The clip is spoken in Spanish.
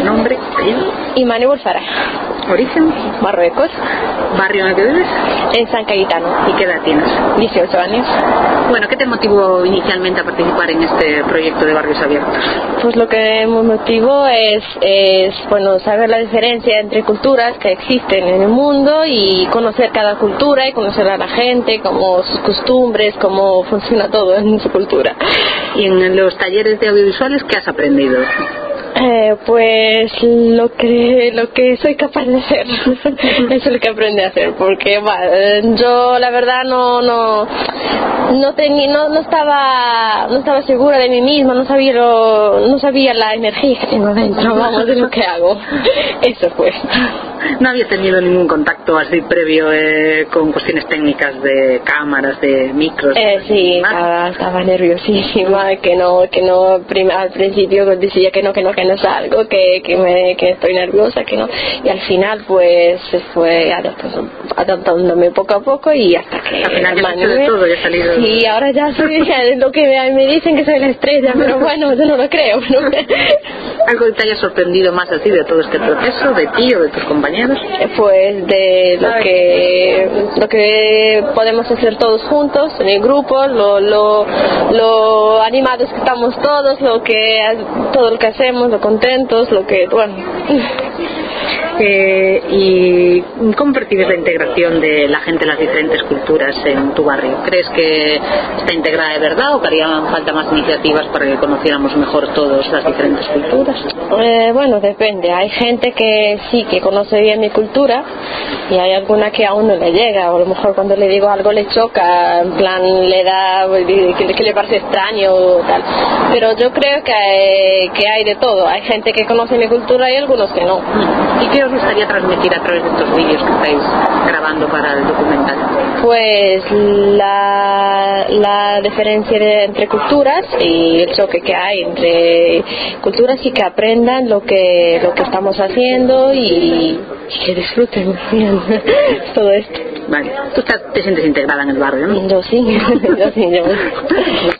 Nombre, Imani Bulfara. Origen. Marruecos. ¿Barrio en el que vives? En San Cayetano. ¿Y qué edad tienes? 18 años. Bueno, ¿qué te motivó inicialmente a participar en este proyecto de Barrios Abiertos? Pues lo que me motivó es, es bueno, saber la diferencia entre culturas que existen en el mundo y conocer cada cultura y conocer a la gente, cómo sus costumbres, cómo funciona todo en su cultura. ¿Y en los talleres de audiovisuales qué has aprendido? Eh, pues lo que lo que soy capaz de hacer eso es lo que aprendí a hacer porque bueno, yo la verdad no no no tenía no, no estaba no estaba segura de mí misma no sabía lo, no sabía la energía que tengo dentro vamos de lo que hago. Eso fue no había tenido ningún contacto así previo eh, con cuestiones técnicas de cámaras de micros eh, sí estaba, estaba, nerviosísima que no que no al principio decía que no que no que no salgo que que me que estoy nerviosa que no. Y al final pues se fue adaptándome poco a poco y hasta que al final ya de todo ya salido. Sí ahora ya soy ya lo que me dicen que soy la estrella pero bueno yo no lo creo ¿no? algo que te haya sorprendido más así de todo este proceso de ti o de tus compañeros pues de lo que lo que podemos hacer todos juntos en el grupo lo lo, lo animados que estamos todos lo que todo lo que hacemos lo contentos lo que bueno eh, ¿Y cómo percibes la integración de la gente de las diferentes culturas en tu barrio? ¿Crees que está integrada de verdad o que harían falta más iniciativas para que conociéramos mejor todas las diferentes culturas? Eh, bueno, depende. Hay gente que sí, que conoce bien mi cultura y hay alguna que aún no le llega o a lo mejor cuando le digo algo le choca, en plan le da, que, le parece extraño o tal. Pero yo creo que hay, que hay de todo. Hay gente que conoce mi cultura y algunos que no. ¿Y qué os gustaría transmitir a través de estos vídeos que estáis grabando para el documental? Pues la, la diferencia de, entre culturas y el choque que hay entre culturas y que aprendan lo que, lo que estamos haciendo y, y que disfruten todo esto. Vale, tú estás, te sientes integrada en el barrio, ¿no? Yo sí, yo sí, yo.